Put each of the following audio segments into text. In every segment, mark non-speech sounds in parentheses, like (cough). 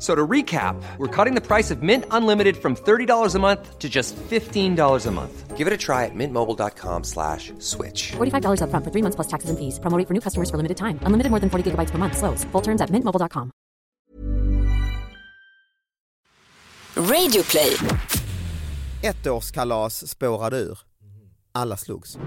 F- So to recap, we're cutting the price of Mint Unlimited from $30 a month to just $15 a month. Give it a try at mintmobile.com slash switch. $45 upfront for three months plus taxes and fees. Promo rate for new customers for limited time. Unlimited more than 40 gigabytes per month. Slows. Full terms at mintmobile.com. Radio play. Ettårskalas spårade ur. Alla slogs.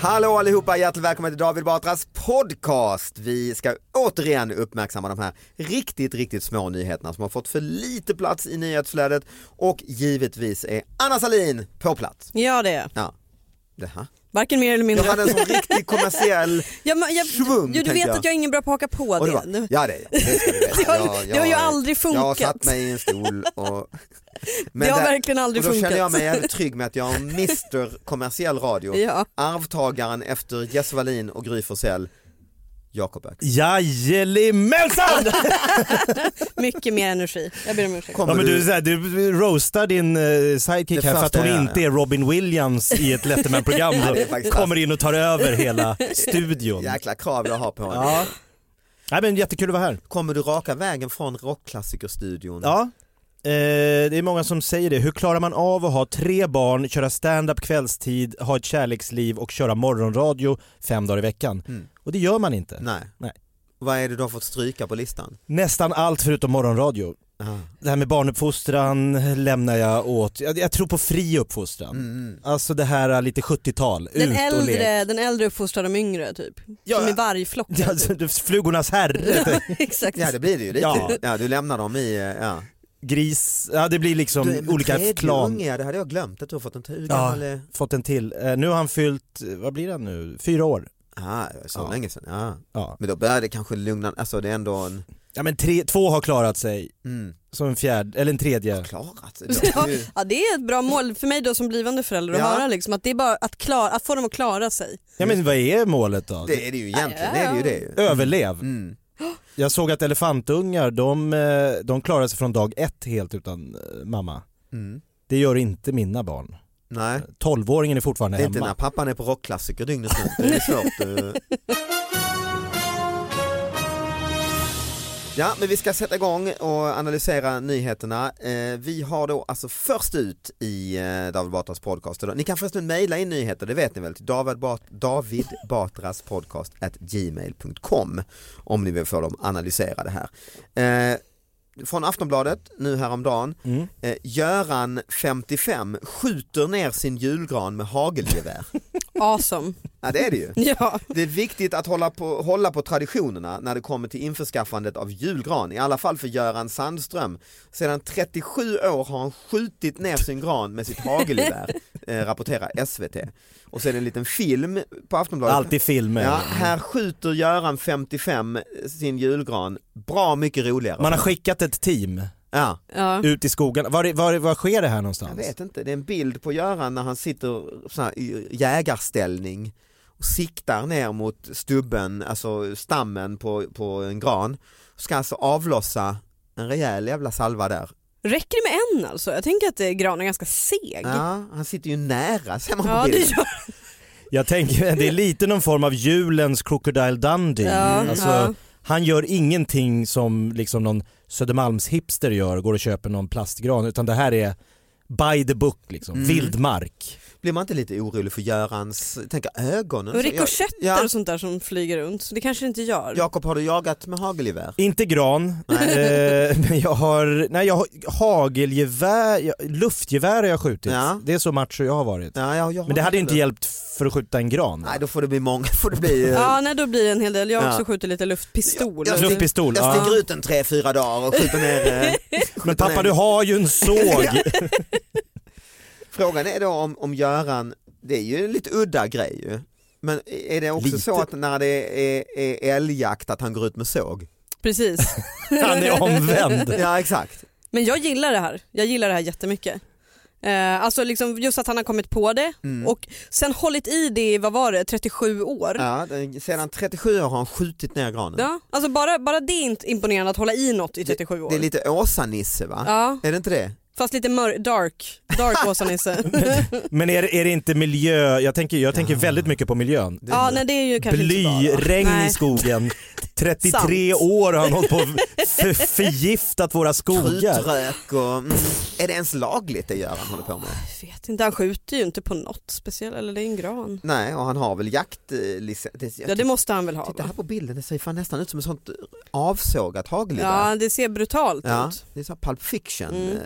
Hallå allihopa, hjärtligt välkommen till David Batras podcast. Vi ska återigen uppmärksamma de här riktigt, riktigt små nyheterna som har fått för lite plats i nyhetsflödet och givetvis är Anna Salin på plats. Ja det är Ja, det här. Varken mer eller Jag mindre. hade en sån (laughs) riktig kommersiell ja, men jag, svung, jo, du vet jag. att jag är ingen bra på att haka på det det. ja det är jag, det har- Jag- det har ju jag- aldrig Jag har funkat. satt mig i en stol och... (laughs) Det har verkligen aldrig och då funkat. känner jag mig jävligt (laughs) trygg med att jag en Mr kommersiell radio, Ja. arvtagaren efter Jess Wallin och Gry Forssell, Jakob Öqvist. Jajelimensan! (laughs) Mycket mer energi. Jag ber om ursäkt. Kommer Ja, men du, du, så här, du roastar din uh, sidekick här för att hon jag gör, inte är Robin Williams i ett Letterman-program. (laughs) Är faktiskt kommer in och tar över hela (laughs) studion. jäkla krav jag har på honom. Ja. Nej, men jättekul att vara här. Kommer du raka vägen från rockklassikerstudion? Ja. Eh, det är många som säger det. Hur klarar man av att ha tre barn, köra stand-up kvällstid, ha ett kärleksliv och köra morgonradio fem dagar i veckan? Mm. Och det gör man inte. Nej. Nej. Vad är det du har fått stryka på listan? Nästan allt förutom morgonradio. Ah. Det här med barnuppfostran lämnar jag åt, jag, jag tror på fri uppfostran. Mm. Alltså det här är lite 70-tal, Den ut och lek. äldre, den äldre uppfostrar de yngre typ. Ja, Som i vargflocken. Ja, det- (laughs) Flugornas herre, (laughs) Exakt. Ja det blir det ju lite. Ja. Ja. du lämnar dem i, eh, ja. gris, ja det blir liksom Du, olika klan. unge, det hade jag glömt att du har fått en hur Ja. gammal. Fått en till. Eh, nu har han fyllt, vad blir han nu, fyra år? Ah, så Ja. länge sedan, ja. Ja, Men då börjar det kanske lugna, alltså det är ändå en, ja men tre, två har klarat sig, mm, så en fjärde, eller en tredje. klarat. (laughs) Ja, Det- ja det är ett bra mål för mig då som blivande förälder att Ja. höra liksom att det är bara att, klara, att få dem att klara sig. Ja men vad är målet då? Det är det ju egentligen, det Ja, är det ju ja. det. Överlev. Mm. Jag såg att elefantungar, de, eh, de klarar sig från dag ett helt utan eh, mamma. Mm. Det gör inte mina barn. Nej, 12-åringen är fortfarande det är inte hemma. när pappan är på rockklassiker dygnet runt, det är svårt. eh. (laughs) Ja, men vi ska sätta igång och analysera nyheterna. Eh, vi har då alltså först ut i eh, David Batras podcast. Ni kan förresten mejla in nyheter, det vet ni väl, till David, Bat David Batras podcast at gmail.com om ni vill få dem analyserade här. Eh, från Aftonbladet nu häromdagen. Mm. Eh, Göran 55 skjuter ner sin julgran med hagelgevär. (laughs) Awesome. Ja det är det ju. (laughs) Ja. Det är viktigt att hålla på, hålla på traditionerna när det kommer till införskaffandet av julgran, i alla fall för Göran Sandström. Sedan 37 år har han skjutit ner sin gran med sitt hagelgevär, (laughs) eh, rapporterar SVT. Och det en liten film på Aftonbladet. Alltid filmer. Ja, här skjuter Göran 55 sin julgran, bra mycket roligare. Man har skickat ett team Ja, Ja. ut i skogen. Var, var, var sker det här jag någonstans? vet inte, det är en bild på Göran när han sitter så här, i jägarställning och siktar ner mot stubben, alltså stammen på, på en gran. Ska alltså avlossa en rejäl jävla salva där. Räcker det med en alltså? Jag tänker att eh, Gran är ganska seg. Ja, han sitter ju nära ser man Ja, på det bilden. gör Jag tänker det är lite någon form av julens Crocodile Dundee. Ja, alltså, ja. Han gör ingenting som liksom någon Södermalmshipster gör, går och köper någon plastgran utan det här är by the book, liksom. Mm. vildmark. Blir man inte lite orolig för Görans, tänker ögonen? Och Så rikoschetter ja. och sånt där som flyger runt. Det kanske inte gör. Jakob, har du jagat med hagelgevär? Inte gran, (laughs) eh, men jag har, nej, jag har hagelgevär, jag, luftgevär har jag skjutit. Ja. Det är så macho jag har varit. Ja, ja, jag har Men det hade ju inte hjälpt för att skjuta en gran. Nej, då får det bli många, (laughs) får det bli... eh, Ja, nej, då blir det en hel del. Jag har Ja. också skjutit lite luftpistol. Jag, jag, Luftpistol, jag ja. sticker ut en tre, fyra dagar och skjuter ner... eh, (laughs) Men pappa ner. du har ju en såg. Frågan är då om, om Göran, det är ju en lite udda grej ju. Men är det också Lite. så att när det är, är älgjakt att han går ut med såg? Precis. (laughs) Han är omvänd. (laughs) Ja exakt. Men jag gillar det här. Jag gillar det här jättemycket. Eh, alltså liksom just att han har kommit på det Mm. och sen hållit i det i, vad var det, 37 år. Ja, sedan 37 år har han skjutit ner granen. Ja, alltså bara, bara det är inte imponerande att hålla i något i 37 år. Det är lite Åsa-Nisse va? Ja, Är det inte det? Fast lite mör- dark, dark (laughs) Åsa-Nisse. Men är, är det inte miljö, jag tänker, jag tänker väldigt mycket på miljön. ja, nej det är ju kanske. Blyregn Nej. i skogen. (laughs) 33 Sant. år har han hållit på och för, förgiftat våra skogar. Krutrök och... Mm, är det ens lagligt det gör han håller på med? Jag vet inte, han skjuter ju inte på något speciellt, eller det är en gran. Nej, och han har väl jaktlicens. Ja det måste han väl ha Titta här på bilden, det ser fan nästan ut som ett sånt avsågat hagelgevär. Ja det ser brutalt Ja, ut. det är så Pulp Fiction. Mm.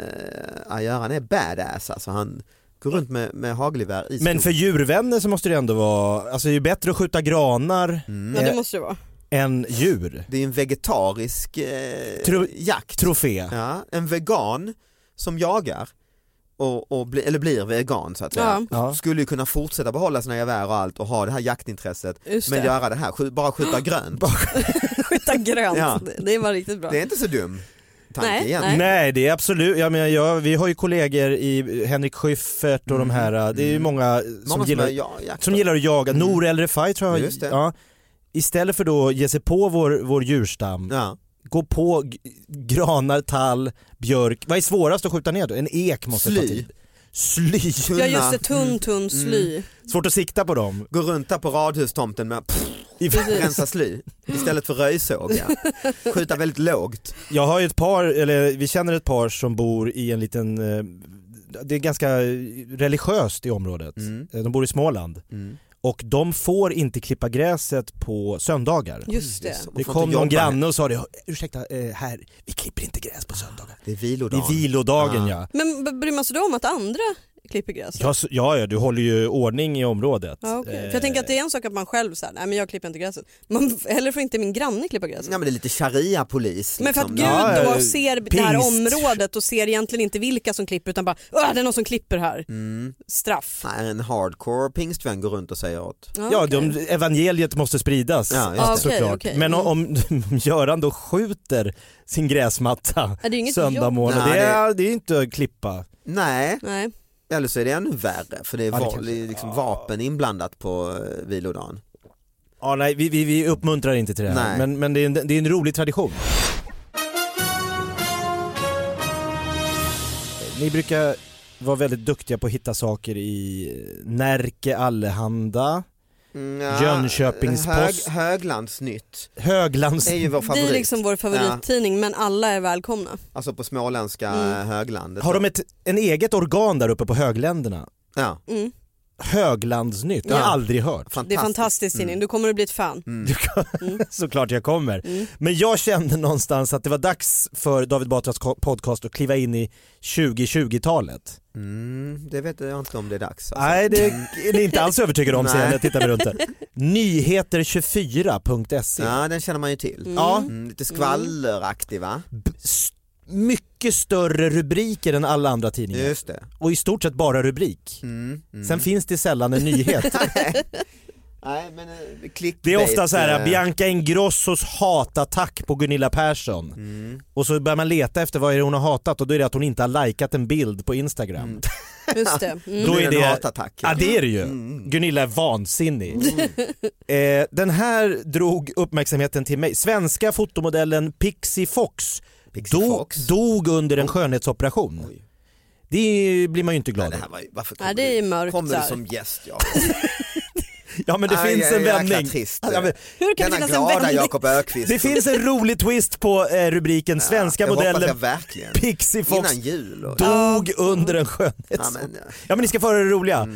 Mm. Göran är badass alltså. Han går runt med, med hagelgevär i Men skogen. för djurvänner så måste det ändå vara, alltså det är ju bättre att skjuta granar Mm. Ja det Eh, måste det vara. Än djur. Det är en vegetarisk eh, Tro- jakt. Trofé. Ja, en vegan som jagar och, och bli, eller blir vegan så att säga. Ja. Ja. Skulle ju kunna fortsätta behålla sina gevär och allt och ha det här jaktintresset Just men det. göra det här, bara skjuta (gasps) grönt. Skjuta grönt, Ja. det, det var riktigt bra. Det är inte så dum Nej, egentligen. Nej det är absolut, jag menar, jag, vi har ju kollegor i Henrik Schyffert och de här, det är ju många, Många som, som, gillar, är, ja, jakt. som gillar att jaga, Mm. Nour El Refai tror jag, Just det. Ja, istället för då att ge sig på vår, vår djurstam, Ja. gå på g- granar, tall, björk, vad är svårast att skjuta ner då? En ek måste ta Sly. tid. Sly, Ja just det, tunn Mm. tunn sly. svårt att sikta på dem. Gå runt där på radhustomten med pff, Precis. rensa sly istället för röjsåg. Ja. (laughs) Skjuta väldigt lågt. Jag har ju ett par, eller vi känner ett par som bor i en liten, eh, det är ganska religiöst i området. Mm. Eh, De bor i Småland Mm. Och de får inte klippa gräset på söndagar. Just det. Man Det får kom någon granne och sa det, ursäkta eh, här, vi klipper inte gräs på söndagar. Det är Det vilodagen. är vilodagen ja. Men b- bryr man sig då om att andra klipper gräset? Ja, så- ja, ja, du håller ju ordning i området. Ja. Eh, För jag tänker att det är en sak att man själv säger nej men jag klipper inte gräset. Man, eller får inte min granne klippa gräset. Ja men det är lite sharia-polis. Men för att liksom. Gud Ja, då ser det här pingst. området och ser egentligen inte vilka som klipper utan bara "Åh, det är någon som klipper här. Mm. Straff. Nej, en hardcore pingstvän går runt och säger åt. Ja, okej. de, evangeliet måste spridas Ja. Ah, såklart. okej. Men Mm. om, om Göran då skjuter sin gräsmatta Ja, det är ju inget söndag jobb. morgon, Nej, det, är, det är inte att klippa. Nej, Nej. Eller så är det ännu värre för det är, Ja, va- det liksom vapen inblandat på eh, vilodagen. Ja, nej, vi, vi, vi uppmuntrar inte till det här, Nej. men, men det, är en, det är en rolig tradition. Ni brukar vara väldigt duktiga på att hitta saker i Närke Allehanda, ja, Jönköpings hög. Höglandsnytt Höglands... är ju vår Det favorit. är liksom vår favorittidning men alla är välkomna. Alltså på småländska Mm. höglandet. Har de ett en eget organ där uppe på högländerna? Ja, Mm. Höglandsnytt, det har jag Ja. aldrig hört. fantastiskt. Det är fantastiskt tidning, du kommer att bli ett fan. Mm. Du kan- Mm. (laughs) Såklart jag kommer. Mm. Men jag kände någonstans att det var dags för David Batras podcast att kliva in i 2020-talet. Mm, det vet jag inte om det är dags. Alltså. Nej, det är ni inte alls övertygade om ser jag när Nej. jag tittar mig runt här. (laughs) Nyheter24.se. Ja, den känner man ju till. Mm. Ja, Mm, lite skvalleraktig va? b- mycket större rubriker än alla andra tidningar. Just det. Och i stort sett bara rubrik. Mm, mm. Sen finns det sällan en nyhet. (laughs) Nej men eh, Det är ofta så här, eh, Bianca Ingrossos hatattack på Gunilla Persson. Mm. Och så börjar man leta efter vad är det hon har hatat och då är det att hon inte har likat en bild på Instagram. Mm. (laughs) Just det. Mm. Då är det- en hatattack. Ja det är det ju. Mm. Gunilla är vansinnig. eh, den här drog uppmärksamheten till mig. Svenska fotomodellen Pixie Fox do, Fox. dog under en skönhetsoperation. Oj. Det blir man ju inte glad Det av. här var, varför Nej, kommer det är du, mörkt kommer du som gäst? Ja. (laughs) Ja men det Aj, finns aj, en vändning. trist. Ja, men, Hur kan Denna det finnas en glada vändning? Jakob Ökvist. det finns en rolig twist på eh, rubriken Svenska jag hoppas modellen. Pixie Fox Innan jul. Och... dog under en skönhets... Ja, men, ja. Ja men ni ska få höra det roliga.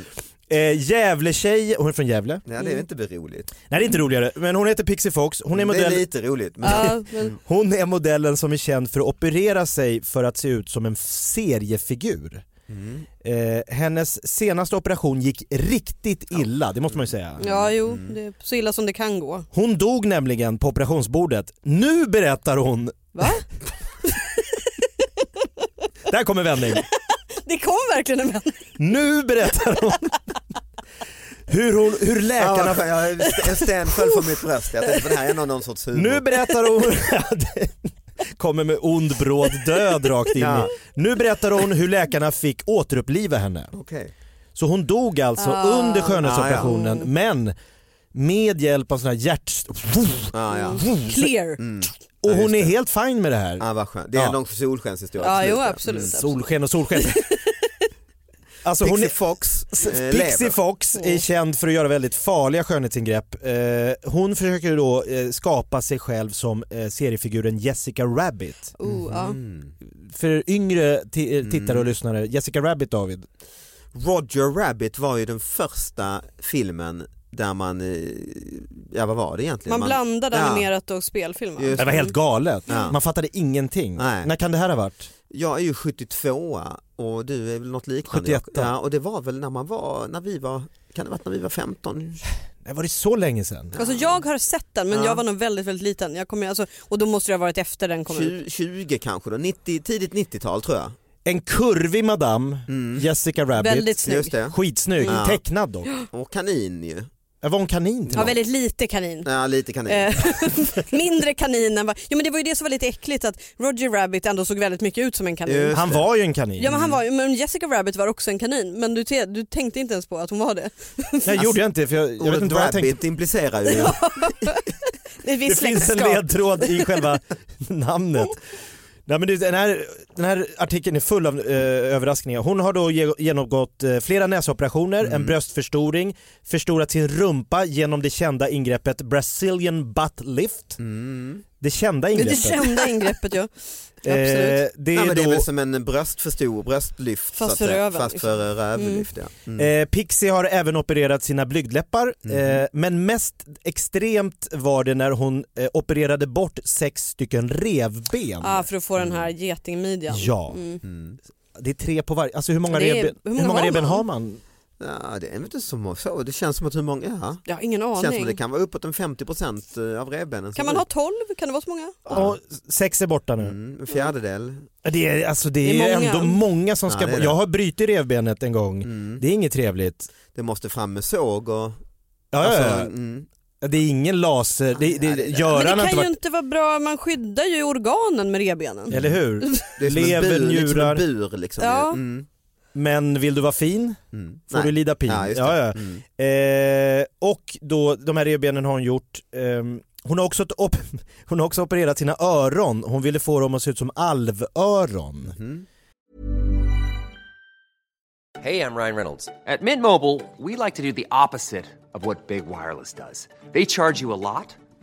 Eh, Gävle-tjej, hon är från Gävle. Nej det är inte roligt. Nej det är inte roligare, men hon heter Pixie Fox. Hon är, Det är modell, lite roligt. Men... Ja, (laughs) men, hon är modellen som är känd för att operera sig för att se ut som en seriefigur. Mm. Eh, hennes senaste operation gick riktigt illa, det måste man ju säga. ja jo, Mm. det är så illa som det kan gå. Hon dog nämligen på operationsbordet. Nu berättar hon, Va? (laughs) där kommer vändning. (laughs) Det kom verkligen en vändning. Nu berättar hon hur, hon, hur läkarna... Ja, jag, en sten föll från mitt bröst. Jag tänkte på det här är nog någon sorts humor. Nu berättar hon... (laughs) kommer med ond bråd död rakt in Ja. i. Nu berättar hon hur läkarna fick återuppliva henne. Okej. Så hon dog alltså Ah. under skönhetsoperationen Ah, men med hjälp av sån här hjärt... Ja, ja. Clear. Mm. Och Ja, hon är helt fin med det här. Ja, vad skönt. Det är Ja. en solskenshistoria. Ja, jo absolut. Mm. absolut. Solsken och solsken. (laughs) Alltså hon Pixie är, Fox eh, Pixie lever. Fox är känd för att göra väldigt farliga skönhetsingrepp. Eh, hon försöker då eh, skapa sig själv som eh, seriefiguren Jessica Rabbit. Oh. Mm. För yngre eh, tittare och lyssnare, Jessica Rabbit David. Roger Rabbit var ju den första filmen där man, eh, ja vad var det egentligen? Man blandade ja. animerat och spelfilm va? Det var helt galet. Ja. Man fattade ingenting. Nej. När kan det här ha varit? Jag är ju 72 och du är väl något liknande? 71. Ja, och det var väl när man var, när vi var, kan det ha varit när vi var 15? Det var det så länge sedan? Alltså jag har sett den men Ja. jag var nog väldigt väldigt liten. Jag kommer, alltså, och då måste det ha varit efter den kom ut. 20, 20 kanske då, 90, tidigt 90-tal tror jag. En kurvig madam, Mm. Jessica Rabbit. Väldigt snygg. Just det. Skitsnygg, Mm. tecknad dock. Och kanin ju. Jag var en kanin till Ja med. väldigt lite kanin. Ja, lite kanin. Eh, (laughs) mindre kanin än vad... Jo men det var ju det som var lite äckligt att Roger Rabbit ändå såg väldigt mycket ut som en kanin. Just Han det. var ju en kanin. Ja men han var ju, men Jessica Rabbit var också en kanin men du, te, du tänkte inte ens på att hon var det. Nej gjorde jag inte för jag, jag vet Ordet inte vad jag rabbit tänkte. implicerar ju (laughs) Det, är finns en släktskap. ledtråd i själva namnet. Nej, men den, här, den här artikeln är full av eh, överraskningar. Hon har då ge, genomgått eh, flera näsoperationer, Mm. en bröstförstoring, förstorat sin rumpa genom det kända ingreppet Brazilian butt lift. mm. Det kända ingreppet. det kända (laughs) ingreppet ja. Eh, Absolut. det Nej, är men det är då, väl som en bröstförstor, bröstlyft Fast så att för röven, Fast liksom. för rövlyft ja. Mm. eh, Pixie har även opererat sina blygdläppar, Mhm. eh, men mest extremt var det när hon eh, opererade bort sex stycken revben. Ah, för att få den här getingmidjan. Ja. Mm. Mm. Det är tre på varje, alltså hur många, är- revben, hur hur många många har revben man? har man? Ja, det är väl inte så, må- så, det känns som att hur många, ja. Jag har ingen Det känns som aning. att det kan vara uppåt en 50% av revbenen. Kan man går ha ut. 12? Kan det vara så många? Ja, sex är borta nu. Mm, en fjärdedel. Det är, alltså, det Det är, är många. ändå många som Ja, ska är det. Jag har brutit revbenet en gång, Mm. det är inget trevligt. Det måste fram med såg och... Ja, ja, alltså, ja. mm. Det är ingen laser, det, det, Ja, det- Men det kan ju varit, inte vara bra, man skyddar ju organen med revbenen. eller hur? Det är som Lever, en bur, liksom en bur liksom. Ja. Mm. Men vill du vara fin Mm. får Nej. du lida pin. Ja, ja, ja. Mm. Eh, och då, de här revbenen har hon gjort, ehm, hon, har också ett op- (laughs) hon har också opererat sina öron, hon ville få dem att se ut som alvöron. Mm. Hey, I'm Ryan Reynolds. At Mint Mobile, we like to do the opposite of what Big Wireless. They charge you a lot,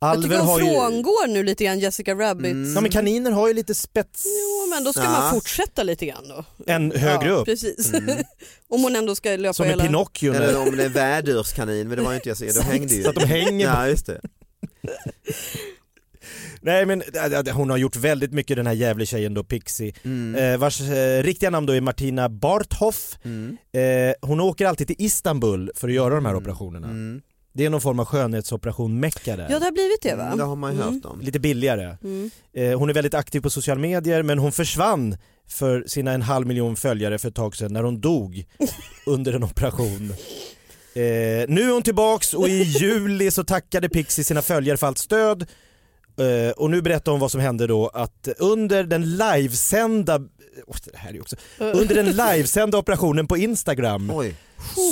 Jag tycker Alver hon har ju... frångår nu lite grann Jessica Rabbit. Mm. Ja men kaniner har ju lite spets... Jo men då ska Ja. man fortsätta lite grann då. En högre ja, upp. Precis. Mm. (laughs) Om hon ändå ska löpa Som en hela... Pinocchio. Eller om det är vädurskanin, men det var ju inte jag då hängde ju. Så att de hänger Ja, just det. (laughs) Nej men äh, äh, hon har gjort väldigt mycket den här jävla tjejen då, Pixie. Eh, vars eh, riktiga namn då är Martina Barthoff. Mm. Eh, hon åker alltid till Istanbul för att göra de här operationerna. Mm. Det är någon form av skönhetsoperation mecka där. Ja det har blivit det va? Det har man ju Mm. hört om. Lite billigare. Mm. Eh, hon är väldigt aktiv på sociala medier men hon försvann för sina en halv miljon följare för ett tag sedan när hon dog (laughs) under en operation. Eh, nu är hon tillbaks och i juli så tackade Pixie sina följare för allt stöd eh, och nu berättar hon vad som hände då att under den livesända oh, det här är också, under den livesända operationen på Instagram Oj.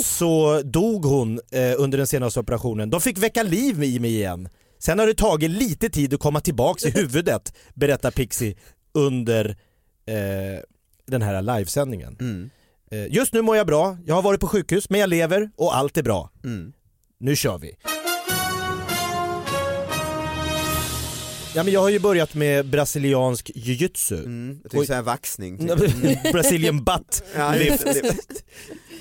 så dog hon eh, under den senaste operationen. De fick väcka liv i mig igen. Sen har det tagit lite tid att komma tillbaks i huvudet, berättar Pixie under eh, den här livesändningen. Mm. Eh, just nu mår jag bra, jag har varit på sjukhus men jag lever och allt är bra. Mm. Nu kör vi. Ja, men jag har ju börjat med brasiliansk jiu-jitsu. Mm. Jag tänkte säga vaxning. Typ. (laughs) Brazilian butt lift.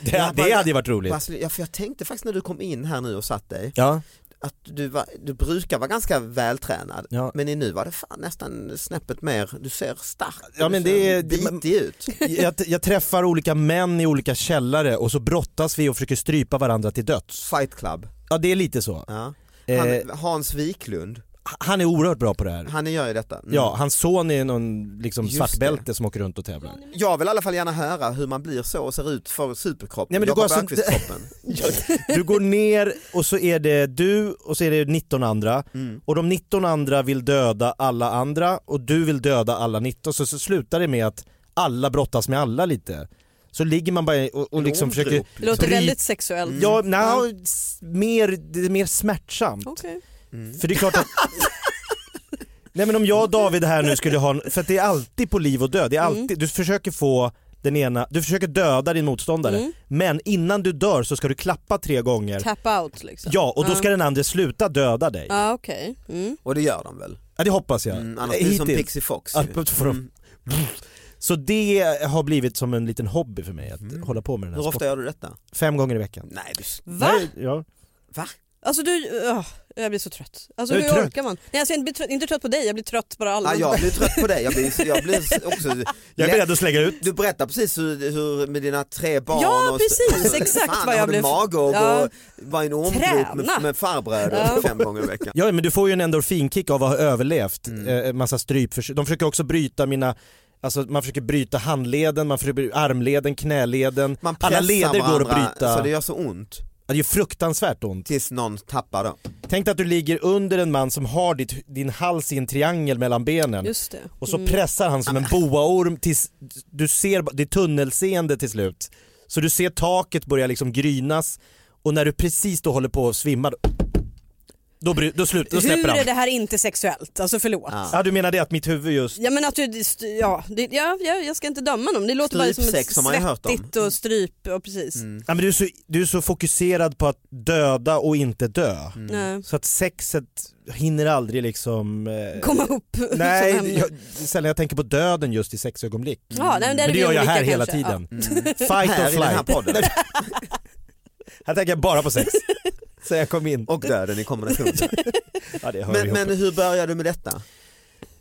det- det- hade ju varit roligt. Ja, för jag tänkte faktiskt när du kom in här nu och satt dig, Ja, att du, var, du brukar vara ganska vältränad, Ja. men i nu var det fan nästan snäppet mer, du ser stark Ja, men det är- bitig ut. (laughs) jag, jag träffar olika män i olika källare och så brottas vi och försöker strypa varandra till döds. Fight Club. Ja det är lite så. Ja. Eh, Han, Hans Wiklund, han är oerhört bra på det här. han gör ju detta. Mm. Ja, hans son är någon liksom, svartbälte som åker runt och tävlar. Jag vill i alla fall gärna höra hur man blir så och ser ut för superkroppen. Nej, men du går alltså-. (laughs) Du går ner och så är det du och så är det 19 andra Mm. och de 19 andra vill döda alla andra och du vill döda alla 19 så, så slutar det med att alla brottas med alla lite. Så ligger man bara och, och liksom försöker... Det låter bry- väldigt sexuellt. Ja, s- mer, det är mer smärtsamt. Okej. För det är klart att Nej men om jag och David här nu skulle ha, en, för att det är alltid på liv och död, det är Mm. alltid, du försöker få den ena, du försöker döda din motståndare Mm. men innan du dör så ska du klappa tre gånger Tap out liksom. Ja och då ska den andra sluta döda dig. Ja okej. Mm. Och det gör de väl? Ja det hoppas jag. Mm, annars blir det som Hittills. Pixie Fox. De- Mm. Så det har blivit som en liten hobby för mig att Mm. hålla på med den här Hur ofta sporten. gör du detta? Fem gånger i veckan. Nej, du... Va? Nej, ja. Va? Alltså du, åh, jag blir så trött. Alltså hur trött. orkar man? Nej alltså jag blir trött, inte trött på dig, jag blir trött bara Ja, allmänt. jag blir trött på dig, jag blir, jag blir också... (laughs) Jag är beredd att slänga ut. Du berättar precis hur, hur med dina tre barn Ja, och, precis, (laughs) exakt fan, vad jag har du blev- mage och Ja. gå, vara i en ormgrop med, med farbröder Ja. (laughs) fem gånger i veckan. Ja men du får ju en endorfinkick av att ha överlevt, Mm. eh, massa stryp. De försöker också bryta mina Alltså man försöker bryta handleden, man försöker bryta armleden, knäleden, Man alla leder går att bryta. så det gör så ont Ja, det gör fruktansvärt ont. tills någon tappar då. Tänk dig att du ligger under en man som har ditt, din hals i en triangel mellan benen Just det. och så Mm. pressar han som en boaorm tills du ser, det är tunnelseende till slut. Så du ser taket börja liksom grynas och när du precis då håller på att svimma då, då, bry- då, slut, då släpper Hur han. är det här inte sexuellt? Alltså förlåt. Ja. Ja du menar det att mitt huvud just Ja men att du, ja, det, ja, ja jag ska inte döma dem. Det låter bara som ett hört om. svettigt och stryp och precis. Mm. Ja, men du, är så, du är så fokuserad på att döda och inte dö. Nej. Så att sexet hinner aldrig liksom... Eh, Komma upp (laughs) nej, jag, sällan jag tänker på döden just i sexögonblick. Ja, nej, men är Men det gör jag här hela kanske. tiden. (laughs) Mm. Fight Här or flight. (laughs) Här tänker jag bara på sex. Sen jag kom in. Och döden i kombination. (laughs) Ja, Men, men hur började du med detta?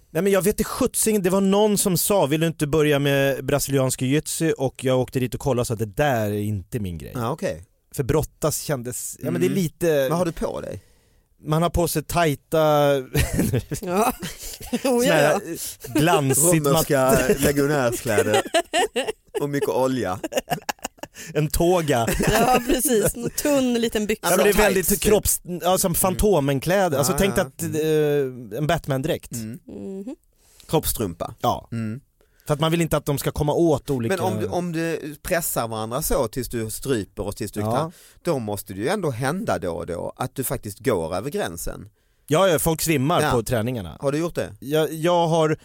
Nej men jag vet inte sjuttsingen, det var någon som sa vill du inte börja med brasiliansk jiu-jitsu och jag åkte dit och kollade och sa att det där är inte min grej. Ja, okej. För brottas kändes, ja men det är Mm. lite, Vad har du på dig? man har på sig tajta, (laughs) Ja. (laughs) oh, ja, ja. glansigt, Romerska legionärskläder och mycket olja. (laughs) en toga. ja precis, en tunn liten byxa. Ja, men det är väldigt kropps, ja, som Fantomenkläder, alltså Ja, tänk ja. att eh, en Batman-dräkt. Mm. Mhm. Kroppstrumpa. Ja, Mm. för att man vill inte att de ska komma åt olika... Men om du, om du pressar varandra så tills du stryper och tills du Ja. kan, då måste det ju ändå hända då och då att du faktiskt går över gränsen. Ja, ja, folk svimmar Ja. på träningarna. Har du gjort det? Jag, jag har,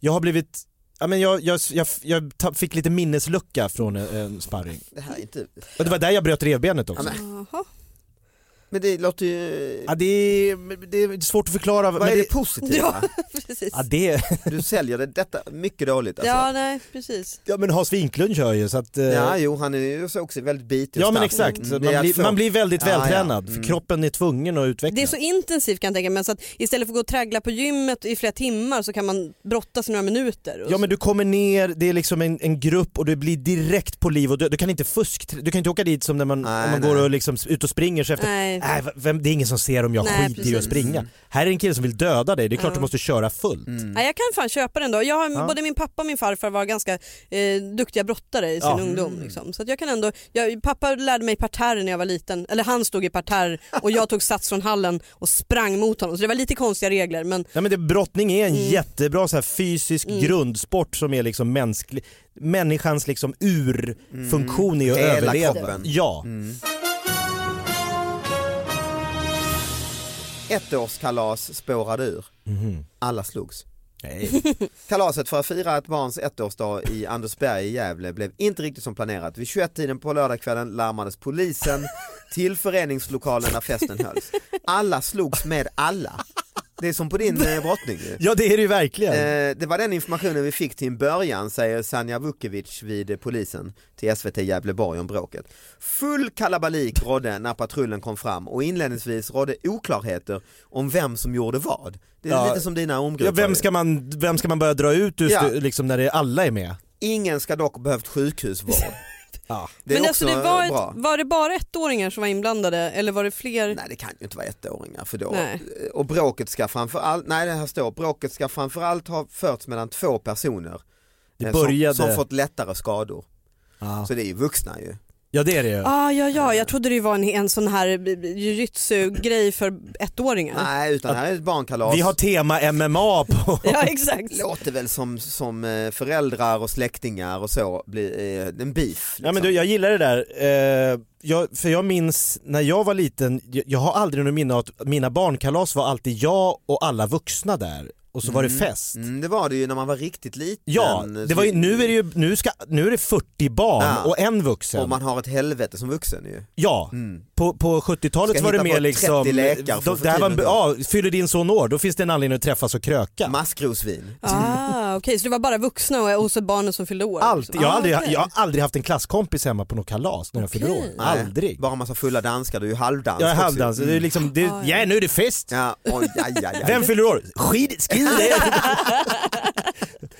jag har blivit, ja men jag, jag, jag, jag fick lite minneslucka från en sparring. Det här är inte... Och det var där jag bröt revbenet också. Ja, men- det låter ju... Ja, det, är, det är svårt att förklara. Vad men är det positiva? (laughs) Ja, precis. Ja, det, Du säljer det, detta mycket dåligt alltså. Ja, nej, precis. ja men Hans Wiklund kör ju så att... eh, Ja, jo han är ju så också väldigt bitig Ja men exakt, Mm, det man, att blir, man blir väldigt Ja, ja. vältränad för Mm. kroppen är tvungen att utvecklas. Det är så intensivt kan jag tänka mig så att istället för att gå och traggla på gymmet i flera timmar så kan man brottas i några minuter. och Ja så- men du kommer ner, det är liksom en, en grupp och du blir direkt på liv och död. Du kan inte fusk, du kan inte åka dit som när man, Nej, om man nej. går och liksom ut och springer så efter, Nej. Nej, vem, det är ingen som ser om jag Nej, skiter i att precis. springa. Här är en kille som vill döda dig, det är klart Ja. du måste köra fullt. Mm. Nej, jag kan fan köpa den då. Jag har, Ja. Både min pappa och min farfar var ganska eh, duktiga brottare i sin Ja. ungdom. Liksom. Så att jag kan ändå, jag, pappa lärde mig parterre när jag var liten, eller han stod i parterre (laughs) och jag tog sats från hallen och sprang mot honom. Så det var lite konstiga regler men Nej, men det, brottning är en Mm. jättebra så här, fysisk Mm. grundsport som är liksom mänsklig, människans liksom urfunktion är att Hela överleva. kroppen. Ja. Mm. Ettårskalas spårade ur. Mhm. Alla slogs. Nej. (laughs) Kalaset för att fira ett barns ettårsdag i Andersberg i Gävle blev inte riktigt som planerat. Vid 21-tiden på lördagskvällen larmades polisen till föreningslokalen där festen hölls. Alla slogs med alla. Det är som på din eh, brottning ju. (laughs) ja det är det ju verkligen. Eh, det var den informationen vi fick till en början säger Sanja Vukovic vid eh, polisen till SVT Gävleborg om bråket. Full kalabalik rådde när patrullen kom fram och inledningsvis rådde oklarheter om vem som gjorde vad. Det är Ja. lite som dina Ja, omgrupper. vem, ska man, vem ska man börja dra ut just Ja. liksom när det alla är med? Ingen ska dock behövt sjukhusvård. (laughs) Ja. Det är men också alltså, det var, bra. ett, var det bara ettåringar som var inblandade eller var det fler? Nej det kan ju inte vara ettåringar för då. Nej. Och bråket ska framförallt, nej det här står, bråket ska framförallt ha förts mellan två personer. Det eh, började- som, som fått lättare skador. Ja. Så det är ju vuxna ju. Ja det är det ju. Ah, ja, ja, jag trodde det var en, en sån här jujutsu-grej för ettåringar. Nej utan det här är ett barnkalas. Vi har tema MMA på... (laughs) Ja exakt. låter väl som, som eh, föräldrar och släktingar och så blir eh, en beef. Ja men liksom. du, jag gillar det där. Eh, jag, för jag minns när jag var liten, jag, jag har aldrig något minne av att mina barnkalas var alltid jag och alla vuxna där och så var det fest. Mm, det var det ju när man var riktigt liten. Ja, det var ju, nu är det ju nu ska, nu är det 40 barn Ja. och en vuxen. Och man har ett helvete som vuxen ju. Ja, Mm. på, på 70-talet Ska var det mer liksom, 30 lekar för då, det här var, ja, fyller din son år, då finns det en anledning att träffas och kröka. Maskrosvin. Ah, Okej, så det var bara vuxna och, och så barnen som fyllde år? Allt, liksom. jag, har Ah, aldrig, okej. jag har aldrig haft en klasskompis hemma på något kalas när jag fyller år. Okej. Nej, Aldrig. Bara massa fulla danskar, du är ju halvdansk Jag är också. halvdans, det är liksom, det, Ah, ja. ja nu är det fest! Ja, oj, aj, aj, aj. Vem fyller år? Skid, skid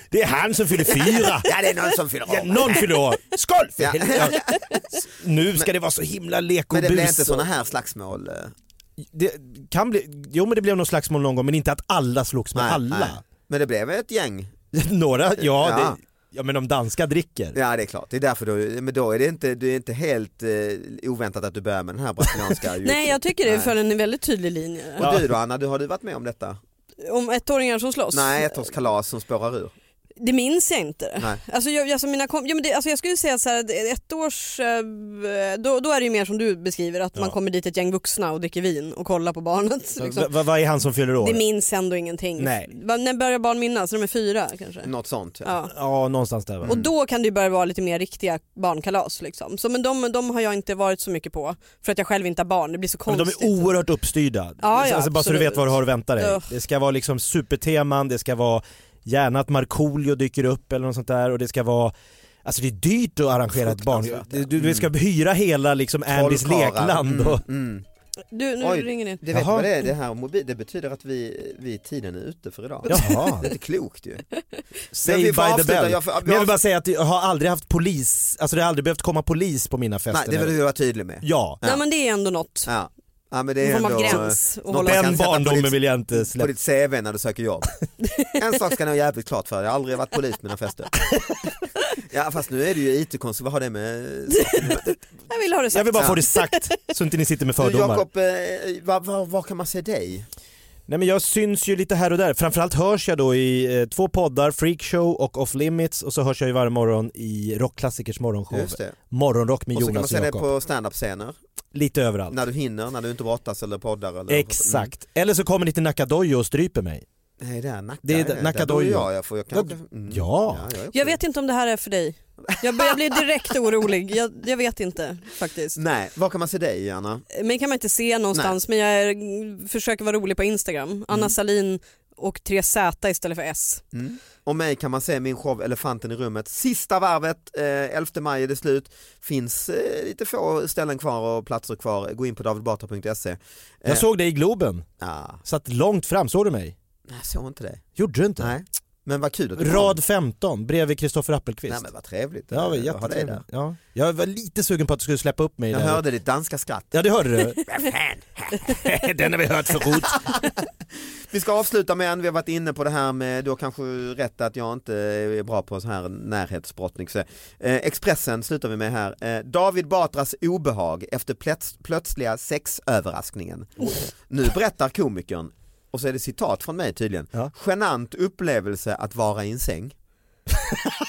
Det är han som fyller fyra! Ja det är någon som fyller Ja, år. någon fyller år! Skål! för Ja. Nu ska det vara så himla lek och Men det blir bus inte och- sådana här slagsmål? eh, det kan bli, Jo men det blev någon slagsmål någon gång men inte att alla slogs med nej, alla. nej. Men det blev ett gäng. (laughs) Några, ja, Ja. Det, ja men de danska dricker. Ja det är klart, det är därför då, men då är det inte, det är inte helt eh, oväntat att du börjar med den här brasilianska (laughs) Nej jag tycker det följer en väldigt tydlig linje. Och du då Anna, du, har du varit med om detta? Om ettåringar som slåss? Nej, ettårskalas som spårar ur. Det minns jag inte. Nej. Alltså, jag, alltså, mina kom, ja, men det, alltså jag skulle säga så här, ett års, eh, då, då är det ju mer som du beskriver att man Ja. kommer dit ett gäng vuxna och dricker vin och kollar på barnet. Va- Liksom. va- Vad är han som fyller år? Det minns ändå ingenting. Nej. Va, när börjar barn minnas? De är fyra kanske? Något sånt. Ja. Ja. Ja någonstans där va? Och då kan det ju börja vara lite mer riktiga barnkalas. Liksom. Så, men de, de har jag inte varit så mycket på för att jag själv inte har barn. Det blir så Men de konstigt. är oerhört uppstyrda. Ja, ja, alltså bara så du vet vad du har att vänta dig. Det ska vara liksom superteman, det ska vara gärna att Markoolio dyker upp eller något sånt där och det ska vara Alltså det är dyrt att arrangera ett barn. Ja. Du, du ska hyra hela liksom Andys lekland och... Mm, mm. Du, nu Oj, ringer det. Det vet du Jaha. vad det är? Det här mobil, det betyder att vi, vi tiden är ute för idag. Jaha. (laughs) Det är inte klokt ju. Save by the bell. Jag får- Men jag vill bara säga att jag har aldrig haft polis, alltså det har aldrig behövt komma polis på mina fester. Nej, det vill du vara tydlig med. Ja. Nej men det är ändå något. Ja. Ja, men det är En form av gräns kan Den på barndomen ditt- vill jag inte på släppa. ditt CV när du söker jobb. (laughs) En sak ska ni ha jävligt klart för, jag har aldrig varit polis på mina fester. (laughs) Ja fast nu är det ju IT-konsult, vad har det med... Jag vill ha det sagt. Jag vill bara få det sagt så inte ni sitter med Du, fördomar. Jakob, eh, var, var, var kan man se dig? Nej men jag syns ju lite här och där. Framförallt hörs jag då i eh, två poddar, Freakshow och Off Limits och så hörs jag ju varje morgon i Rockklassikers morgonshow. Morgonrock med Och så kan man Jonas se och dig Jakob. på standup-scener, Lite överallt. när du hinner, när du inte brottas eller poddar eller... Exakt. Eller så kommer ni till Nacka Dojo och stryper mig. Nej det är Nacka. Det är Där Nacka bor Dojo. jag, jag, får, jag kan Ja, mm. ja. jag, också Jag vet inte om det här är för dig. Jag, bör- jag blir direkt orolig. Jag, jag vet inte faktiskt. Nej, var kan man se dig Anna? Mig kan man inte se någonstans men jag är, försöker vara rolig på Instagram. Anna Salin och 3Z istället för S. Mm. Och mig kan man se min show Elefanten i rummet. Sista varvet, eh, 11 maj är det slut. Finns eh, lite få ställen kvar och platser kvar. Gå in på davidbatra.se. Jag såg dig i Globen, Ja, satt långt fram, såg du mig? jag såg inte det. Gjorde du inte? Nej. Men vad kul att du. Rad 15, bredvid Kristoffer Appelqvist. Nej men vad trevligt. Ja, var jättetrevligt. Ja. Jag var lite sugen på att du skulle släppa upp mig Jag där. hörde ditt danska skratt. Ja det hörde du. (laughs) (laughs) Den har vi hört förut. (laughs) Vi ska avsluta med en, vi har varit inne på det här med, du har kanske rätt att jag inte är bra på så här närhetsbrottning. Så, eh, Expressen slutar vi med här. Eh, David Batras obehag efter plöts plötsliga sexöverraskningen. Nu berättar komikern, och så är det citat från mig tydligen, Ja. genant upplevelse att vara i en säng.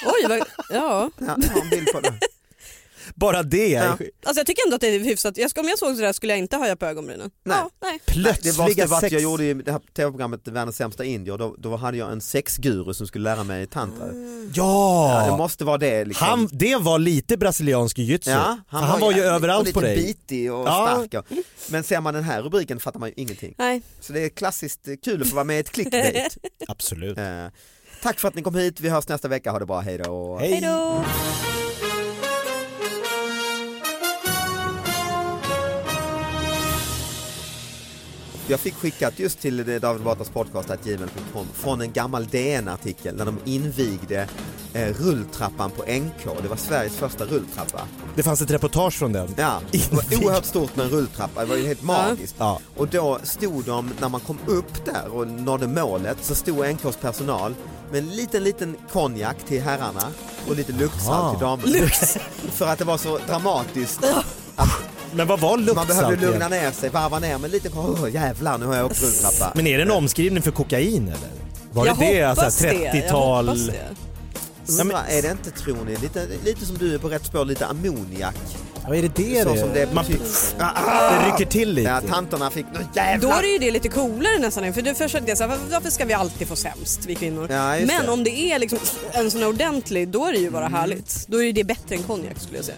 Oj, vad, ja. Ja, jag har en bild på det. Bara det. Ja. Alltså jag tycker ändå att det är hyfsat. Jag, ska- om jag såg sådär skulle jag inte höja på ögonbrynen. Nej. Ja, nej. Det Plötsliga var var att sex... jag gjorde i det här tv-programmet Världens sämsta indier, då, då hade jag en sexguru som skulle lära mig tantra. Ja, det Ja! måste vara det liksom. Han, det var lite brasiliansk jujutsu. Ja, han, han var, ju jävligt- överallt och på lite dig. bitig och Ja. stark. och- Men ser man den här rubriken fattar man ju ingenting. nej. Så det är klassiskt kul att få vara med i ett clickbait. (laughs) Absolut. eh, tack för att ni kom hit, vi hörs nästa vecka, ha det bra, hej då. Hej. Hej då! Jag fick skickat just till David Batras podcast att gmail.com från en gammal DN-artikel när de invigde eh, rulltrappan på NK. Det var Sveriges första rulltrappa. Det fanns ett reportage från den. Ja, det var oerhört stort med en rulltrappa, det var ju helt magiskt. Ja. Och då stod de, när man kom upp där och nådde målet, så stod NKs personal med en liten, liten konjak till herrarna och lite luktsalt till damerna. (laughs) För att det var så dramatiskt. Men vad var Man behövde lugna ner sig, varva ner, men lite, åh jävlar nu har jag åkt rulltrappa. Men är det en omskrivning för kokain eller? Var jag det det? hoppas Alltså, det. Jag 30-tal? hoppas det. Ja, men- är det inte tror ni, lite, lite som du är på rätt spår, lite ammoniak? Ja, är det det Så det som det Man, betyder. Det rycker till lite. Ja, tanterna fick, nu Då jävlar! är ju det lite coolare nästan. För du försökte jag så här, varför ska vi alltid få sämst vi kvinnor? Ja, Men det. om det är liksom en sån ordentlig, då är det ju bara Mm. härligt. Då är det bättre än konjak skulle jag säga.